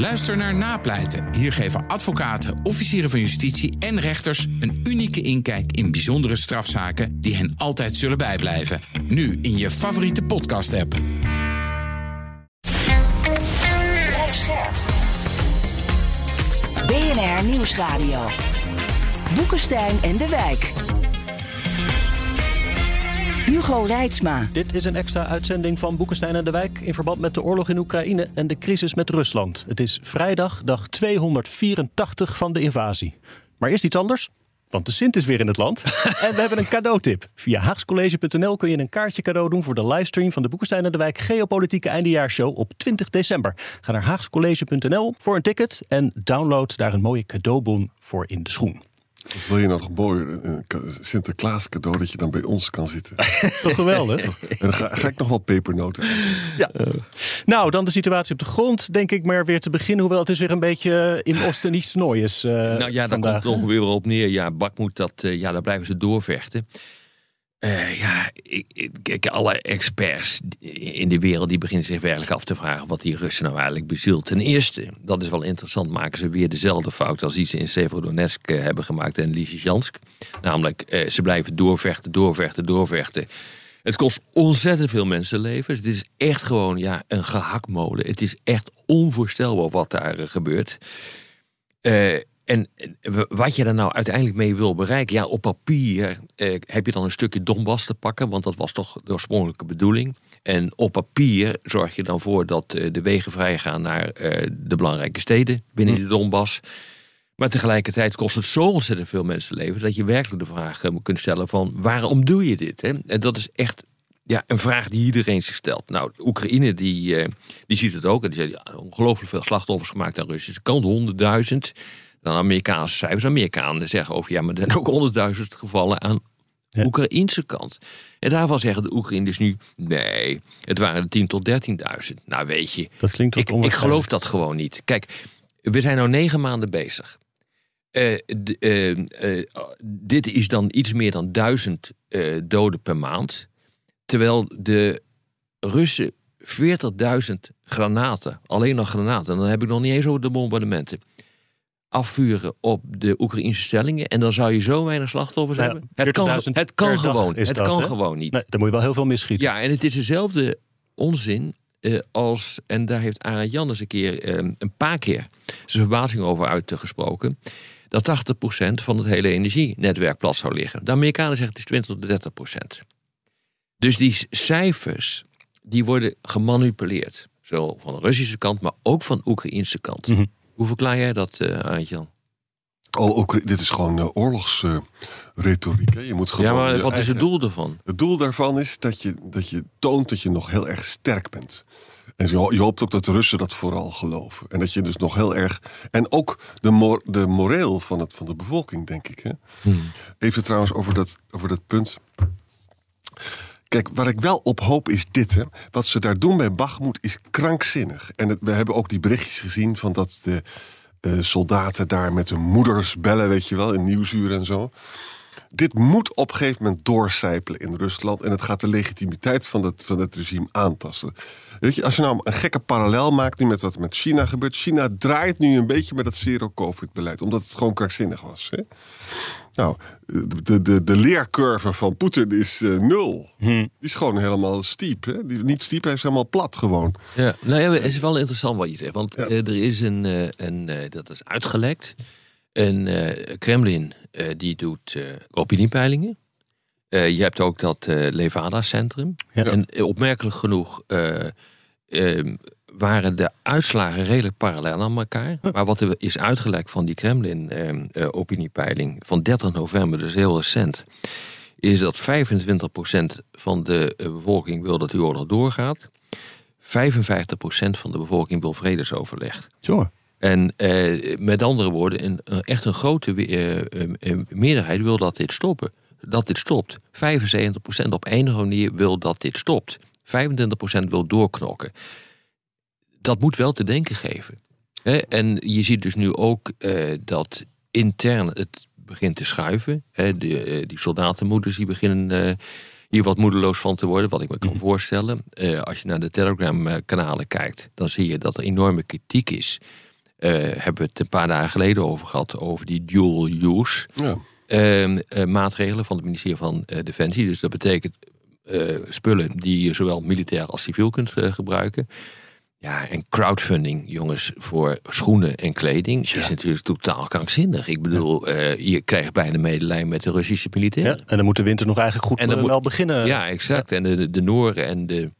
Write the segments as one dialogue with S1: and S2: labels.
S1: Luister naar Napleiten. Hier geven advocaten, officieren van justitie en rechters een unieke inkijk in bijzondere strafzaken die hen altijd zullen bijblijven. Nu in je favoriete podcast-app.
S2: BNR Nieuwsradio. Boekenstein en de Wijk. Hugo Reitsma.
S3: Dit is een extra uitzending van Boekenstein en de Wijk in verband met de oorlog in Oekraïne en de crisis met Rusland. Het is vrijdag, dag 284 van de invasie. Maar eerst iets anders. Want de Sint is weer in het land. en we hebben een cadeautip. Via haagscollege.nl kun je een kaartje cadeau doen voor de livestream van de Boekenstein en de Wijk Geopolitieke Eindejaarshow op 20 december. Ga naar haagscollege.nl voor een ticket en download daar een mooie cadeaubon voor in de schoen.
S4: Wat wil je nou nog mooi? Een Sinterklaas cadeau dat je dan bij ons kan zitten.
S3: Toch geweldig?
S4: en dan ga, ga, ik nog wel pepernoten.
S3: Ja. Uh, nou, dan de situatie op de grond, denk ik maar weer te beginnen. Hoewel het is weer een beetje in Oosten niets noois. Uh,
S5: nou ja, daar komt het ongeveer op neer. Ja, Bak moet dat, uh, ja, daar blijven ze doorvechten. Uh, ja, ik, alle experts in de wereld die beginnen zich werkelijk af te vragen wat die Russen nou eigenlijk bezielt. Ten eerste, dat is wel interessant, maken ze weer dezelfde fout als die ze in Severodonetsk uh, hebben gemaakt en Lysychansk. Namelijk, uh, ze blijven doorvechten, doorvechten, doorvechten. Het kost ontzettend veel mensenlevens. Het is echt gewoon ja, een gehaktmolen. Het is echt onvoorstelbaar wat daar gebeurt. En wat je er nou uiteindelijk mee wil bereiken, ja, op papier eh, heb je dan een stukje Donbass te pakken, want dat was toch de oorspronkelijke bedoeling. En op papier zorg je dan voor dat eh, de wegen vrijgaan naar eh, de belangrijke steden binnen hm. de Donbass. Maar tegelijkertijd kost het zo ontzettend veel mensenlevens dat je werkelijk de vraag kunt stellen van waarom doe je dit? Hè? En dat is echt ja, een vraag die iedereen zich stelt. Nou, Oekraïne die, die ziet het ook en die zegt ja, ongelooflijk veel slachtoffers gemaakt aan Russische kant, honderdduizend dan Amerikaanse cijfers. Amerikanen zeggen over ja, maar er zijn ook honderdduizend gevallen aan de Oekraïnse kant. En daarvan zeggen de Oekraïners nu: nee, het waren 10 tot 13.000. Nou, weet je,
S3: dat klinkt
S5: ik, ik geloof dat gewoon niet. Kijk, we zijn nu negen maanden bezig. Uh, uh, uh, dit is dan iets meer dan duizend doden per maand. Terwijl de Russen 40.000 granaten, alleen nog granaten, dan heb ik nog niet eens over de bombardementen afvuren op de Oekraïnse stellingen. En dan zou je zo weinig slachtoffers
S3: nou
S5: hebben. Het kan, het kan gewoon. Het
S3: dat,
S5: kan gewoon niet.
S3: Nee, dan moet je wel heel veel misschieten.
S5: Ja, en het is dezelfde onzin uh, als. En daar heeft Jan eens een keer uh, een paar keer zijn verbazing over uitgesproken. Dat 80% van het hele energienetwerk plat zou liggen. De Amerikanen zeggen het is 20 tot 30%. Dus die cijfers die worden gemanipuleerd. Zowel van de Russische kant, maar ook van de Oekraïnse kant. Mm -hmm. Hoe verklaar jij dat, uh, Arend-Jan?
S4: Oh, ook, dit is gewoon uh, oorlogsretoriek. Uh, je moet gewoon
S5: ja, maar wat
S4: eigen...
S5: is het doel daarvan?
S4: Het doel daarvan is dat je, dat je toont dat je nog heel erg sterk bent. En je, je hoopt ook dat de Russen dat vooral geloven. En dat je dus nog heel erg. En ook de, mor, de moreel van, het, van de bevolking, denk ik. Hè? Hmm. Even trouwens over dat, over dat punt. Kijk, waar ik wel op hoop is dit. Hè. Wat ze daar doen bij Bachmoed is krankzinnig. En we hebben ook die berichtjes gezien van dat de uh, soldaten daar met hun moeders bellen, weet je wel, in nieuwsuur en zo. Dit moet op een gegeven moment doorcijpelen in Rusland. En het gaat de legitimiteit van het, van het regime aantasten. Weet je, als je nou een gekke parallel maakt nu met wat met China gebeurt. China draait nu een beetje met het zero-covid-beleid. Omdat het gewoon krankzinnig was. Hè? Nou, de, de, de leercurve van Poetin is uh, nul. Hm. Die is gewoon helemaal stiep. Hè? Die, niet stiep, hij is helemaal plat gewoon.
S5: Ja, nou ja, het is wel interessant wat je zegt. Want ja. uh, er is een, uh, een dat is uitgelekt. Een Kremlin die doet opiniepeilingen. je hebt ook dat Levada-centrum. Ja. En opmerkelijk genoeg waren de uitslagen redelijk parallel aan elkaar. Maar wat er is uitgelekt van die Kremlin-opiniepeiling eh, van 30 november, dus heel recent, is dat 25% van de bevolking wil dat die oorlog doorgaat. 55% van de bevolking wil vredesoverleg.
S3: Zo.
S5: En eh, met andere woorden, een, echt een grote uh, meerderheid wil dat dit stoppen. Dat dit stopt. 75% op enige manier wil dat dit stopt. 25% wil doorknokken dat moet wel te denken geven. En je ziet dus nu ook uh, dat intern het begint te schuiven. De, uh, die soldatenmoeders die beginnen uh, hier wat moedeloos van te worden, wat ik me kan mhm. voorstellen. als je naar de Telegram-kanalen kijkt, dan zie je dat er enorme kritiek is eh, hebben we het een paar dagen geleden over gehad, over die dual use
S4: Ja.
S5: ehm, eh, maatregelen van het ministerie van eh, Defensie. Dus dat betekent eh, spullen die je zowel militair als civiel kunt eh, gebruiken. Ja, en crowdfunding, jongens, voor schoenen en kleding is natuurlijk totaal krankzinnig. Ik bedoel, eh, je krijgt bijna medelijden met de Russische
S3: Ja,
S5: militairen.
S3: en dan moet de winter nog eigenlijk goed
S5: En dan
S3: eh,
S5: moet-
S3: wel beginnen.
S5: Ja, exact. En de, de, Nooren en de.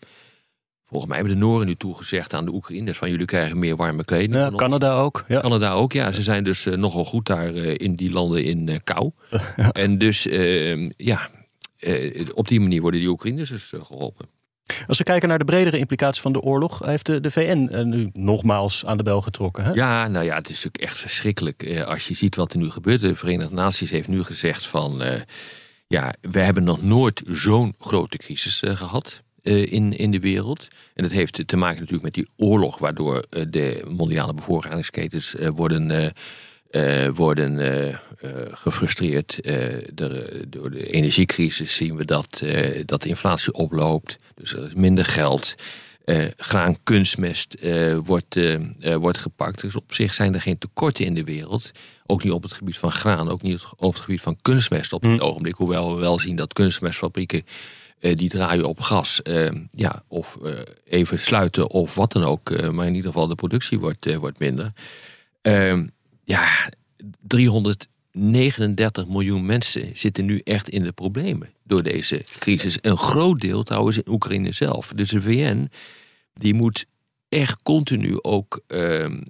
S5: Volgens mij hebben de Nooren nu toegezegd aan de Oekraïners van jullie krijgen meer warme kleding.
S3: Ja. Canada ook. Ja.
S5: Canada ook, ja. Ze zijn dus eh, nogal goed daar in die landen in kou. En dus, eh, ja, op die manier worden die Oekraïners dus eh, geholpen.
S3: Als we kijken naar de bredere implicaties van de oorlog, heeft de, de VN eh, nu nogmaals aan de bel getrokken. Hè?
S5: Ja, nou ja, het is natuurlijk echt verschrikkelijk eh, als je ziet wat er nu gebeurt. De Verenigde Naties heeft nu gezegd van, eh, ja, we hebben nog nooit zo'n grote crisis eh, gehad. eh, in, in de wereld. En dat heeft te maken natuurlijk met die oorlog, waardoor de mondiale bevoorradingsketens worden, worden gefrustreerd. Door de energiecrisis zien we dat, dat de inflatie oploopt dus minder geld. Uh, graan kunstmest eh, wordt, eh, wordt gepakt. Dus op zich zijn er geen tekorten in de wereld. Ook niet op het gebied van graan, ook niet op het gebied van kunstmest op dit hm. ogenblik. Hoewel we wel zien dat kunstmestfabrieken die draaien op gas. ja, of even sluiten of wat dan ook. maar in ieder geval de productie wordt, wordt minder. Ehm, ja, 300 39 miljoen mensen zitten nu echt in de problemen door deze crisis. Een groot deel trouwens in Oekraïne zelf. Dus de VN die moet echt continu ook ehm,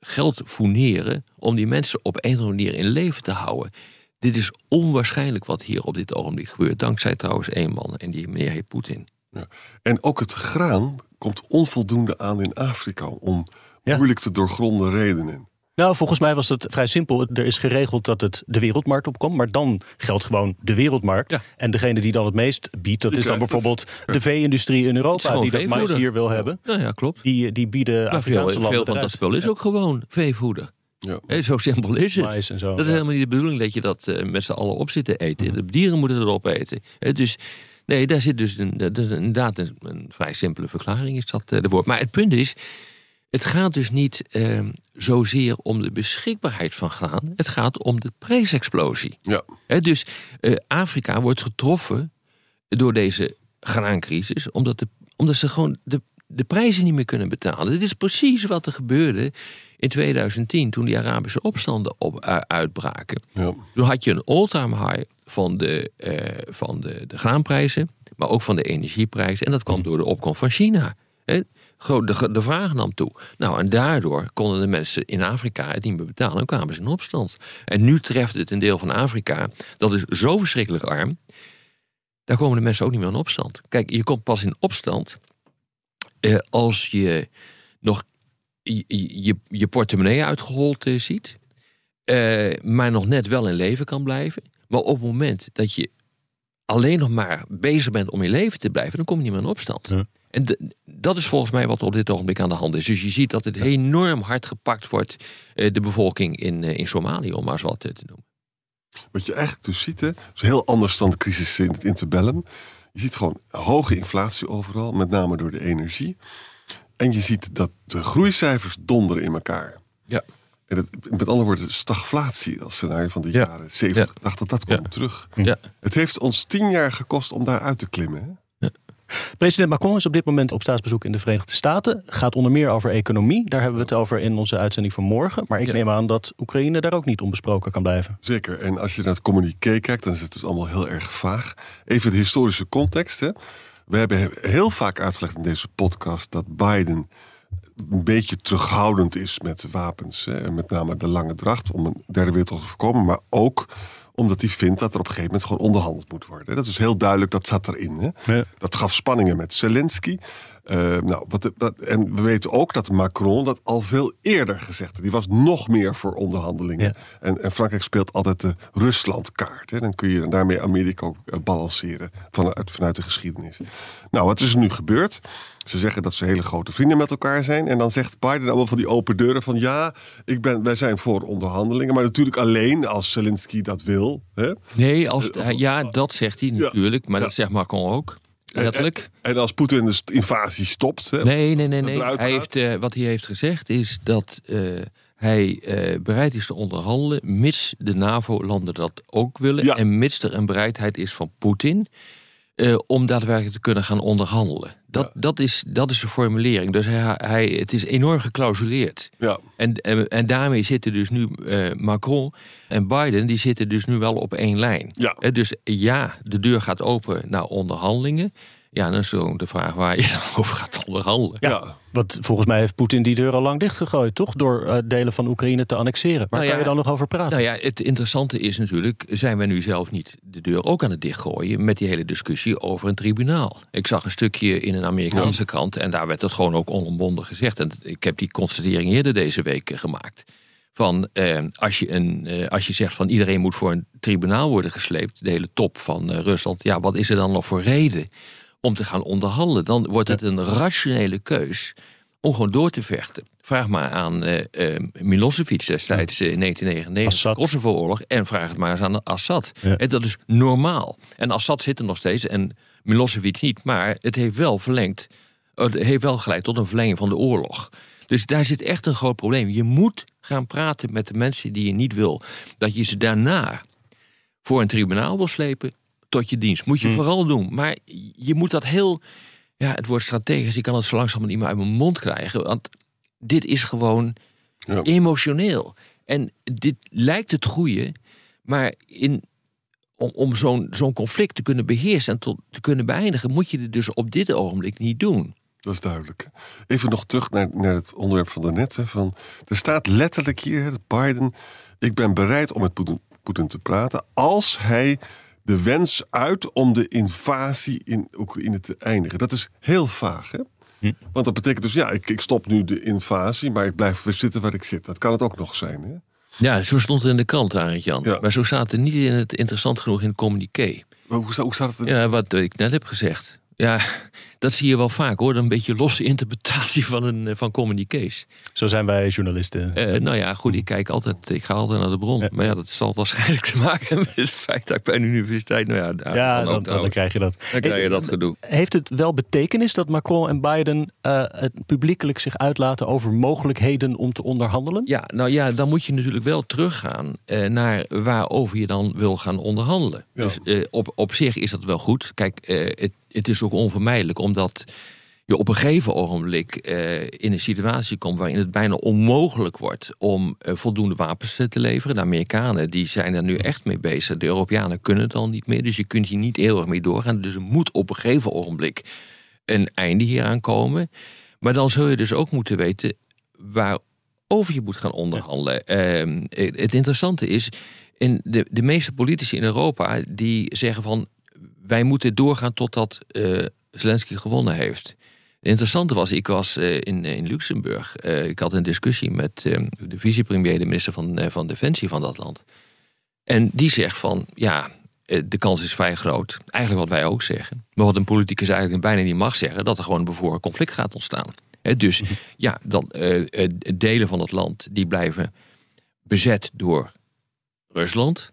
S5: geld fourneren om die mensen op een of andere manier in leven te houden. Dit is onwaarschijnlijk wat hier op dit ogenblik gebeurt. Dankzij trouwens één man en die meneer heet Poetin. Ja.
S4: En ook het graan komt onvoldoende aan in Afrika om moeilijk te doorgronden redenen.
S3: Nou, volgens mij was het vrij simpel. Er is geregeld dat het de wereldmarkt opkomt, maar dan geldt gewoon de wereldmarkt.
S5: Ja.
S3: En degene die dan het meest biedt, dat
S4: Die
S3: is dan
S4: het.
S3: bijvoorbeeld de vee-industrie in Europa, die dat mais hier wil hebben.
S5: Nou ja, klopt.
S3: Die, die bieden
S5: Maar veel,
S3: Afrikaanse landen
S5: veel van dat spul is
S3: Ja,
S5: ook gewoon veevoeder.
S4: Ja.
S5: Zo simpel is het.
S3: mais en zo.
S5: Dat is
S3: ja.
S5: helemaal niet de bedoeling dat je dat eh, met z'n allen op zit te eten. De dieren moeten erop eten. Hè, dus nee, daar zit dus een, dat is inderdaad een, een vrij simpele verklaring is dat eh, ervoor. Maar het punt is, het gaat dus niet eh, zozeer om de beschikbaarheid van graan. Het gaat om de prijsexplosie.
S4: Ja.
S5: Dus eh, Afrika wordt getroffen door deze graancrisis, omdat, de, omdat ze gewoon de, de prijzen niet meer kunnen betalen. Dit is precies wat er gebeurde in 2010, toen die Arabische opstanden op, u- uitbraken.
S4: Ja.
S5: Toen had je een all-time high van, de, eh, van de, de graanprijzen, maar ook van de energieprijzen. En dat kwam door de opkomst van China. Hè. De, de vraag nam toe. Nou, en daardoor konden de mensen in Afrika het niet meer betalen en kwamen ze in opstand. En nu treft het een deel van Afrika, dat is zo verschrikkelijk arm, daar komen de mensen ook niet meer in opstand. Kijk, je komt pas in opstand eh, als je nog je, je, je portemonnee uitgehold eh, ziet, eh, maar nog net wel in leven kan blijven. Maar op het moment dat je alleen nog maar bezig bent om in leven te blijven, dan kom je niet meer in opstand.
S3: Ja.
S5: En dat is volgens mij wat er op dit ogenblik aan de hand is. Dus je ziet dat het enorm hard gepakt wordt, eh, de bevolking in, eh, in Somalië, om maar eens wat eh, te noemen.
S4: Wat je eigenlijk dus ziet, hè, is heel anders dan de crisis in het interbellum. Je ziet gewoon hoge inflatie overal, met name door de energie. En je ziet dat de groeicijfers donderen in elkaar.
S5: Ja.
S4: En dat, met andere woorden, stagflatie als scenario van de
S5: Ja.
S4: jaren 70,
S5: Ja.
S4: 80, dat
S5: Ja.
S4: komt terug.
S5: Ja.
S4: Het heeft ons tien jaar gekost om daar uit te klimmen. Hè?
S3: President Macron is op dit moment op staatsbezoek in de Verenigde Staten. Gaat onder meer over economie. Daar hebben we het over in onze uitzending van morgen. Maar ik
S5: Ja.
S3: neem aan dat Oekraïne daar ook niet onbesproken kan blijven.
S4: Zeker. En als je naar het communiqué kijkt, dan is het dus allemaal heel erg vaag. Even de historische context. Hè. We hebben heel vaak uitgelegd in deze podcast dat Biden een beetje terughoudend is met wapens. Hè. En Met name de lange dracht om een derde wereldoorlog te voorkomen. Maar ook omdat hij vindt dat er op een gegeven moment gewoon onderhandeld moet worden. Dat is heel duidelijk, dat zat erin. Hè.
S3: Ja.
S4: Dat gaf spanningen met Zelensky. Eh, nou, wat, en we weten ook dat Macron dat al veel eerder gezegd had. Die was nog meer voor onderhandelingen.
S3: Ja.
S4: En, en Frankrijk speelt altijd de Ruslandkaart. Hè. Dan kun je daarmee Amerika ook eh, balanceren vanuit, vanuit de geschiedenis. Nou, wat is er nu gebeurd? Ze zeggen dat ze hele grote vrienden met elkaar zijn. En dan zegt Biden allemaal van die open deuren van... ja, ik ben, wij zijn voor onderhandelingen. Maar natuurlijk alleen als Zelensky dat wil. Hè.
S5: Nee, als,
S4: Eh,
S5: ja, dat zegt hij
S4: Ja.
S5: natuurlijk, maar
S4: Ja.
S5: dat zegt Macron ook. Letterlijk.
S4: En als Poetin de invasie stopt... Hè,
S5: Nee, nee, nee. nee. Hij heeft, eh, wat hij heeft gezegd is dat eh, hij eh, bereid is te onderhandelen, mits de NAVO-landen dat ook willen.
S4: Ja.
S5: En mits er een bereidheid is van Poetin eh, om daadwerkelijk te kunnen gaan onderhandelen. Dat, dat, is, dat is de formulering. Dus hij, hij, het is enorm geclausuleerd.
S4: Ja,
S5: En, en, en daarmee zitten dus nu eh, Macron en Biden, die zitten dus nu wel op één lijn.
S4: Ja.
S5: Dus ja, de deur gaat open naar onderhandelingen. Ja, dan is zo de vraag waar je dan over gaat onderhandelen.
S3: Ja,
S4: Ja.
S3: Want volgens mij heeft Poetin die deur al lang dichtgegooid, toch? Door eh, delen van Oekraïne te annexeren. Waar
S5: Nou
S3: kan
S5: ja,
S3: je dan nog over praten?
S5: Nou ja, het interessante is natuurlijk, zijn wij nu zelf niet de deur ook aan het dichtgooien met die hele discussie over een tribunaal? Ik zag een stukje in een Amerikaanse krant en daar werd het gewoon ook onomwonden gezegd. En ik heb die constatering eerder deze week eh, gemaakt. Van eh, als, je een, eh, als je zegt van iedereen moet voor een tribunaal worden gesleept, de hele top van eh, Rusland, ja, wat is er dan nog voor reden om te gaan onderhandelen? Dan wordt het een rationele keus om gewoon door te vechten. Vraag maar aan eh, eh, Milosevic destijds in 1999,
S3: Assad.
S5: de Kosovo-oorlog, en vraag het maar eens aan Assad.
S3: Ja.
S5: En dat is normaal. En Assad zit er nog steeds en Milosevic niet, maar het heeft wel verlengd, eh, het heeft wel geleid tot een verlenging van de oorlog. Dus daar zit echt een groot probleem. Je moet gaan praten met de mensen die je niet wil. Dat je ze daarna voor een tribunaal wil slepen tot je dienst. Moet je
S3: Hmm.
S5: vooral doen. Maar je moet dat heel. Ja, het wordt strategisch. Ik kan het zo langzaam niet meer uit mijn mond krijgen. Want dit is gewoon
S4: Ja.
S5: emotioneel. En dit lijkt het goede. Maar in, om, om zo'n zo'n conflict te kunnen beheersen en tot, te kunnen beëindigen, moet je het dus op dit ogenblik niet doen.
S4: dat is duidelijk. Even nog terug naar, naar het onderwerp van daarnet. Hè, van, er staat letterlijk hier, Biden... ik ben bereid om met Poetin, Poetin te praten... als hij de wens uit om de invasie in Oekraïne te eindigen. Dat is heel vaag, hè?
S5: Hm.
S4: Want dat betekent dus, ja, ik, ik stop nu de invasie... maar ik blijf weer zitten waar ik zit. Dat kan het ook nog zijn, hè?
S5: Ja, zo stond het in de krant, Arend Jan.
S4: Ja.
S5: Maar zo staat het niet in het interessant genoeg in het communiqué.
S4: Maar hoe, sta- hoe staat het?
S5: Ja, wat ik net heb gezegd. Ja, dat zie je wel vaak hoor. Een beetje losse interpretatie van, een, eh, van communiqués.
S3: Zo zijn wij journalisten.
S5: Eh, nou ja, goed, ik kijk altijd, ik ga altijd naar de bron. Maar ja, dat zal waarschijnlijk te maken hebben met het feit dat ik bij een universiteit, nou ja, daar
S3: ja,
S5: ook
S3: dan, dan, krijg je dat.
S5: Dan krijg je dat gedoe.
S3: Heeft het wel betekenis dat Macron en Biden eh, het publiekelijk zich uitlaten over mogelijkheden om te onderhandelen?
S5: Ja, nou ja, dan moet je natuurlijk wel teruggaan eh, naar waarover je dan wil gaan onderhandelen.
S4: Ja.
S5: Dus eh, op, op zich is dat wel goed. Kijk, eh, het, het is ook onvermijdelijk, omdat je op een gegeven ogenblik eh, in een situatie komt waarin het bijna onmogelijk wordt om eh, voldoende wapens eh, te leveren. De Amerikanen die zijn er nu echt mee bezig. De Europeanen kunnen het al niet meer, dus je kunt hier niet eeuwig mee doorgaan. Dus er moet op een gegeven ogenblik een einde hieraan komen. Maar dan zul je dus ook moeten weten waarover je moet gaan onderhandelen. Ehm, het interessante is, in de, de meeste politici in Europa die zeggen van wij moeten doorgaan totdat eh Zelensky gewonnen heeft. Het interessante was, ik was eh, in, in Luxemburg. Eh, ik had een discussie met eh, de vicepremier, de minister van, eh, van Defensie van dat land. En die zegt van, ja, eh, de kans is vrij groot. Eigenlijk wat wij ook zeggen. Maar wat een politicus eigenlijk bijna niet mag zeggen... dat er gewoon een bevoren conflict gaat ontstaan. Dus ja, dan, eh, eh, delen van het land die blijven bezet door Rusland.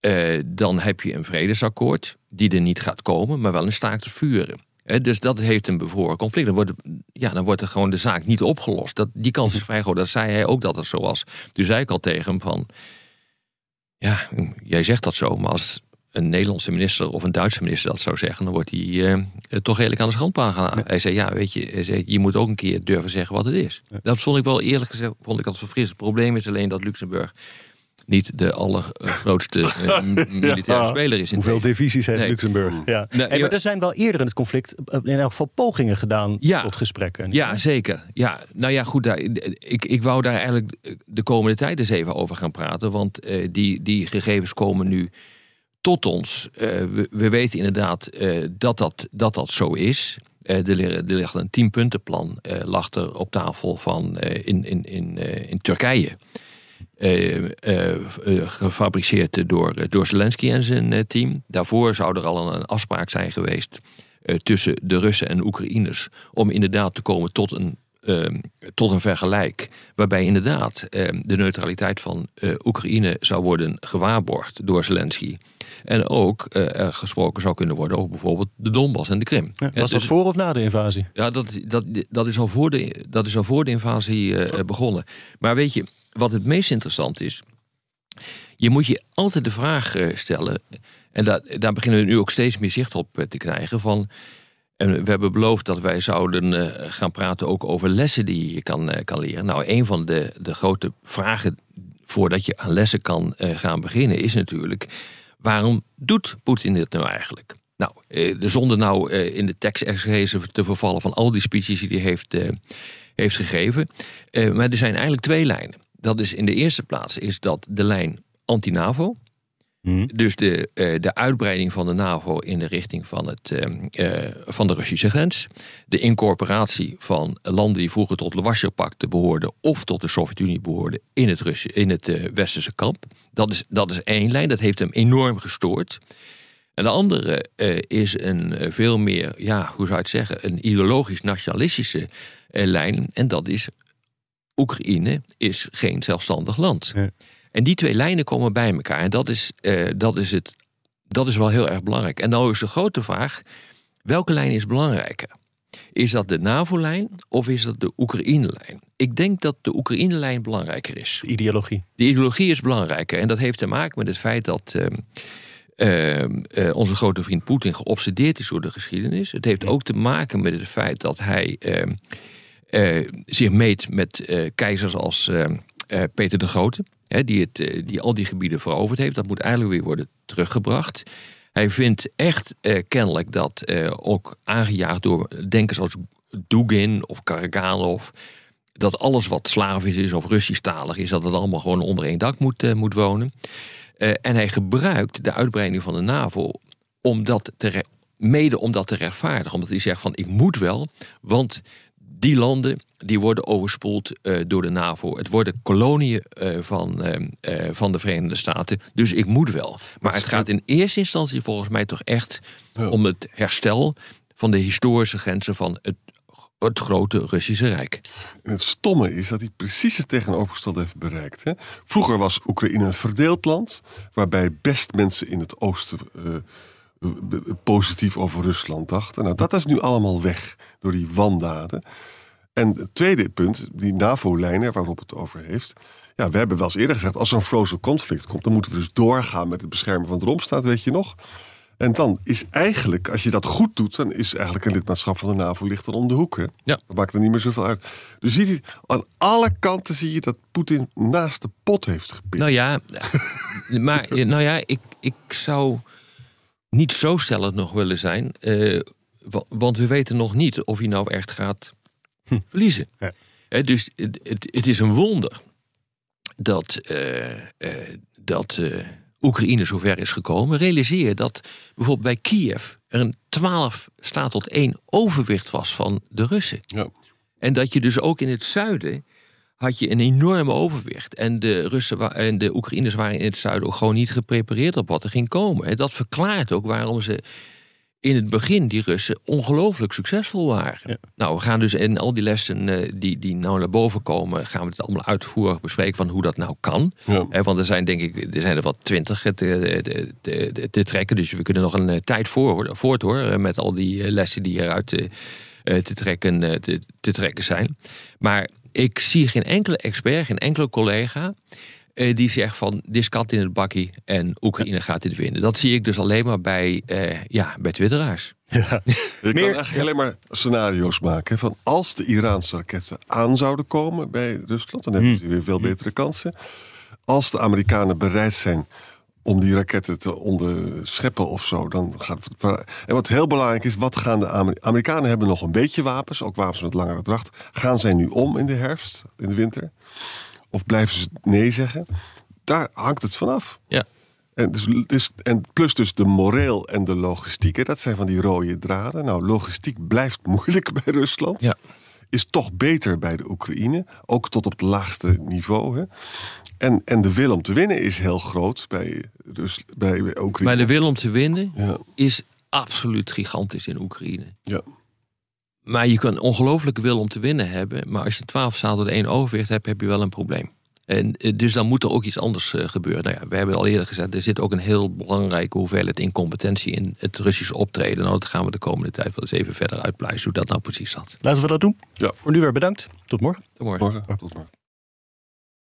S5: Eh, dan heb je een vredesakkoord die er niet gaat komen... maar wel een staakt te vuren. Hè, dus dat heeft een bevroren conflict. Dan wordt, ja, dan wordt er gewoon de zaak niet opgelost. Dat, die kans is vrij groot. Dat zei hij ook dat het zo was. Toen zei ik al tegen hem van... Ja, jij zegt dat zo, maar als een Nederlandse minister of een Duitse minister dat zou zeggen, dan wordt hij eh, toch redelijk aan de schandpaal gaan. Hij zei, ja, weet je, zei, je moet ook een keer durven zeggen wat het is. Dat vond ik wel eerlijk gezegd, vond ik dat verfrissend. Het probleem is alleen dat Luxemburg niet de allergrootste eh, militaire
S3: Ja.
S5: speler is. In
S3: Hoeveel divisies heeft
S5: Nee.
S3: Luxemburg? Ja.
S5: Nee,
S3: Hey, maar er zijn wel eerder in het conflict eh, in elk geval pogingen gedaan
S5: Ja.
S3: tot gesprekken.
S5: Ja, zeker. Ja, nou ja, goed. Daar, ik, ik wou daar eigenlijk de komende tijd eens even over gaan praten. Want eh, die, die gegevens komen nu tot ons. Eh, we, we weten inderdaad eh, dat, dat, dat dat zo is. Eh, er, lig- er ligt een tienpuntenplan eh lag er op tafel van eh, in, in, in, eh, in Turkije. Eh, eh, eh, gefabriceerd door, door Zelensky en zijn team. Daarvoor zou er al een, afspraak zijn geweest tussen de Russen en Oekraïners om inderdaad te komen tot een eh, tot een vergelijk. Waarbij inderdaad eh, de neutraliteit van eh, Oekraïne zou worden gewaarborgd door Zelensky. En ook eh, er gesproken zou kunnen worden over bijvoorbeeld de Donbass en de Krim.
S3: Ja, was dat
S5: dus-
S3: voor of na de invasie?
S5: ja, dat, dat, dat, is al voor de, dat is al voor de invasie eh, begonnen. Maar weet je, wat het meest interessant is. Je moet je altijd de vraag stellen. En daar, daar beginnen we nu ook steeds meer zicht op te krijgen. Van, en we hebben beloofd dat wij zouden eh, gaan praten ook over lessen die je kan, eh, kan leren. Nou, een van de, de grote vragen voordat je aan lessen kan eh, gaan beginnen is natuurlijk: waarom doet Poetin dit nou eigenlijk? Nou, zonder nou in de tekstexegese te vervallen van al die speeches die hij heeft, heeft gegeven. Maar er zijn eigenlijk twee lijnen. Dat is in de eerste plaats is dat de lijn anti-NAVO.
S3: Hm.
S5: Dus de, eh, de uitbreiding van de NAVO in de richting van, het, eh, eh, van de Russische grens. De incorporatie van landen die vroeger tot het Warschau-pact behoorden... of tot de Sovjet-Unie behoorden in het, in het eh, westerse kamp. Dat is, dat is één lijn, dat heeft hem enorm gestoord. En de andere is een veel meer, ja, hoe zou je het zeggen... een ideologisch-nationalistische eh, lijn. En dat is, Oekraïne is geen zelfstandig land.
S3: Ja.
S5: En die twee lijnen komen bij elkaar. En dat is, eh, dat is, het, dat is wel heel erg belangrijk. En nou is de grote vraag, welke lijn is belangrijker? Is dat de NAVO-lijn of is dat de Oekraïne-lijn? Ik denk dat de Oekraïne-lijn belangrijker is.
S3: De ideologie.
S5: De ideologie is belangrijker. En dat heeft te maken met het feit dat ehm, ehm, eh, onze grote vriend Poetin geobsedeerd is door de geschiedenis. Het heeft ook te maken met het feit dat hij ehm, eh, zich meet met keizers als Peter de Grote. Die, het, eh, die al die gebieden veroverd heeft. Dat moet eigenlijk weer worden teruggebracht. Hij vindt echt eh, kennelijk dat eh, ook aangejaagd door denkers als Dugin of Karaganov dat alles wat Slavisch is of Russisch-talig is, dat het allemaal gewoon onder één dak moet, eh, moet wonen. Eh, en hij gebruikt de uitbreiding van de NAVO om dat te mede om dat te rechtvaardigen. Omdat hij zegt van ik moet wel, want die landen die worden overspoeld eh, door de NAVO. Het worden koloniën eh, van, eh, van de Verenigde Staten. Dus ik moet wel. Maar het gaat in eerste instantie volgens mij toch echt om het herstel van de historische grenzen van het, het grote Russische Rijk.
S4: En het stomme is dat hij precies het tegenovergestelde heeft bereikt. Hè? Vroeger was Oekraïne een verdeeld land, waarbij best mensen in het oosten positief over Rusland dachten. Nou, dat is nu allemaal weg door die wandaden. En het tweede punt, die NAVO-lijnen waarop het over heeft. Ja, we hebben wel eens eerder gezegd, als er een frozen conflict komt, dan moeten we dus doorgaan met het beschermen van het Romstaat, weet je nog. En dan is eigenlijk, als je dat goed doet, dan is eigenlijk een lidmaatschap van de NAVO ligt dan om de hoek. Hè?
S5: Ja.
S4: Dat maakt er niet meer zoveel uit. Dus ziet aan alle kanten zie je dat Poetin naast de pot heeft gepikt.
S5: Nou ja, maar nou ja, ik, ik zou niet zo stellend nog willen zijn. eh, wa- want we weten nog niet of hij nou echt gaat verliezen.
S3: Ja.
S5: Dus het, het, het is een wonder dat, eh, eh, dat Oekraïne zover is gekomen. Realiseer dat bijvoorbeeld bij Kiev er een 12 staat tot 1 overwicht was van de Russen.
S4: Ja.
S5: En dat je dus ook in het zuiden had je een enorme overwicht. En de Russen en de Oekraïners waren in het zuiden ook gewoon niet geprepareerd op wat er ging komen. En dat verklaart ook waarom ze in het begin, die Russen, ongelooflijk succesvol waren. Nou, we gaan dus in al die lessen eh, die, die nou naar boven komen, gaan we het allemaal uitvoerig bespreken van hoe dat nou kan.
S4: Ja.
S5: Hè, want er zijn denk ik, er zijn er wat twintig te, te, te, te trekken. Dus we kunnen nog een eh, tijd voor, voort hoor. eh, Met al die eh, lessen die eruit eh, eh, te, trekken, eh, te trekken zijn. Maar ik zie geen enkele expert, geen enkele collega. eh, die zegt van dit is kat in het bakkie en Oekraïne gaat dit winnen. Dat zie ik dus alleen maar bij, eh, ja, bij twitteraars.
S3: Ja.
S4: Je kan
S3: Meer-
S4: eigenlijk alleen maar scenario's maken. Van als de Iraanse raketten aan zouden komen bij Rusland, dan hebben ze weer veel betere kansen. Als de Amerikanen bereid zijn om die raketten te onderscheppen of zo, dan gaat het. En wat heel belangrijk is, wat gaan de Amer- Amerikanen hebben nog een beetje wapens, ook wapens met langere dracht. Gaan zij nu om in de herfst, in de winter? Of blijven ze nee zeggen? Daar hangt het vanaf.
S5: Ja.
S4: En, dus, dus, en plus dus de moreel en de logistiek. hè, Dat zijn van die rode draden. Nou, logistiek blijft moeilijk bij Rusland.
S5: Ja.
S4: Is toch beter bij de Oekraïne. Ook tot op het laagste niveau. Hè. En, en de wil om te winnen is heel groot bij, Rus, bij Oekraïne.
S5: Maar de wil om te winnen
S4: Ja,
S5: is absoluut gigantisch in Oekraïne.
S4: ja.
S5: Maar je kan ongelooflijke wil om te winnen hebben. Maar als je 12 zadel de één overwicht hebt, heb je wel een probleem. En eh, dus dan moet er ook iets anders eh, gebeuren. Nou ja, we hebben al eerder gezegd, er zit ook een heel belangrijke hoeveelheid incompetentie in het Russische optreden. Nou, dat gaan we de komende tijd wel eens even verder uitpluizen hoe dat nou precies zat.
S3: Laten we dat doen.
S4: Ja.
S3: Voor nu weer bedankt. Tot morgen.
S5: Tot morgen.
S4: Morgen. Tot morgen.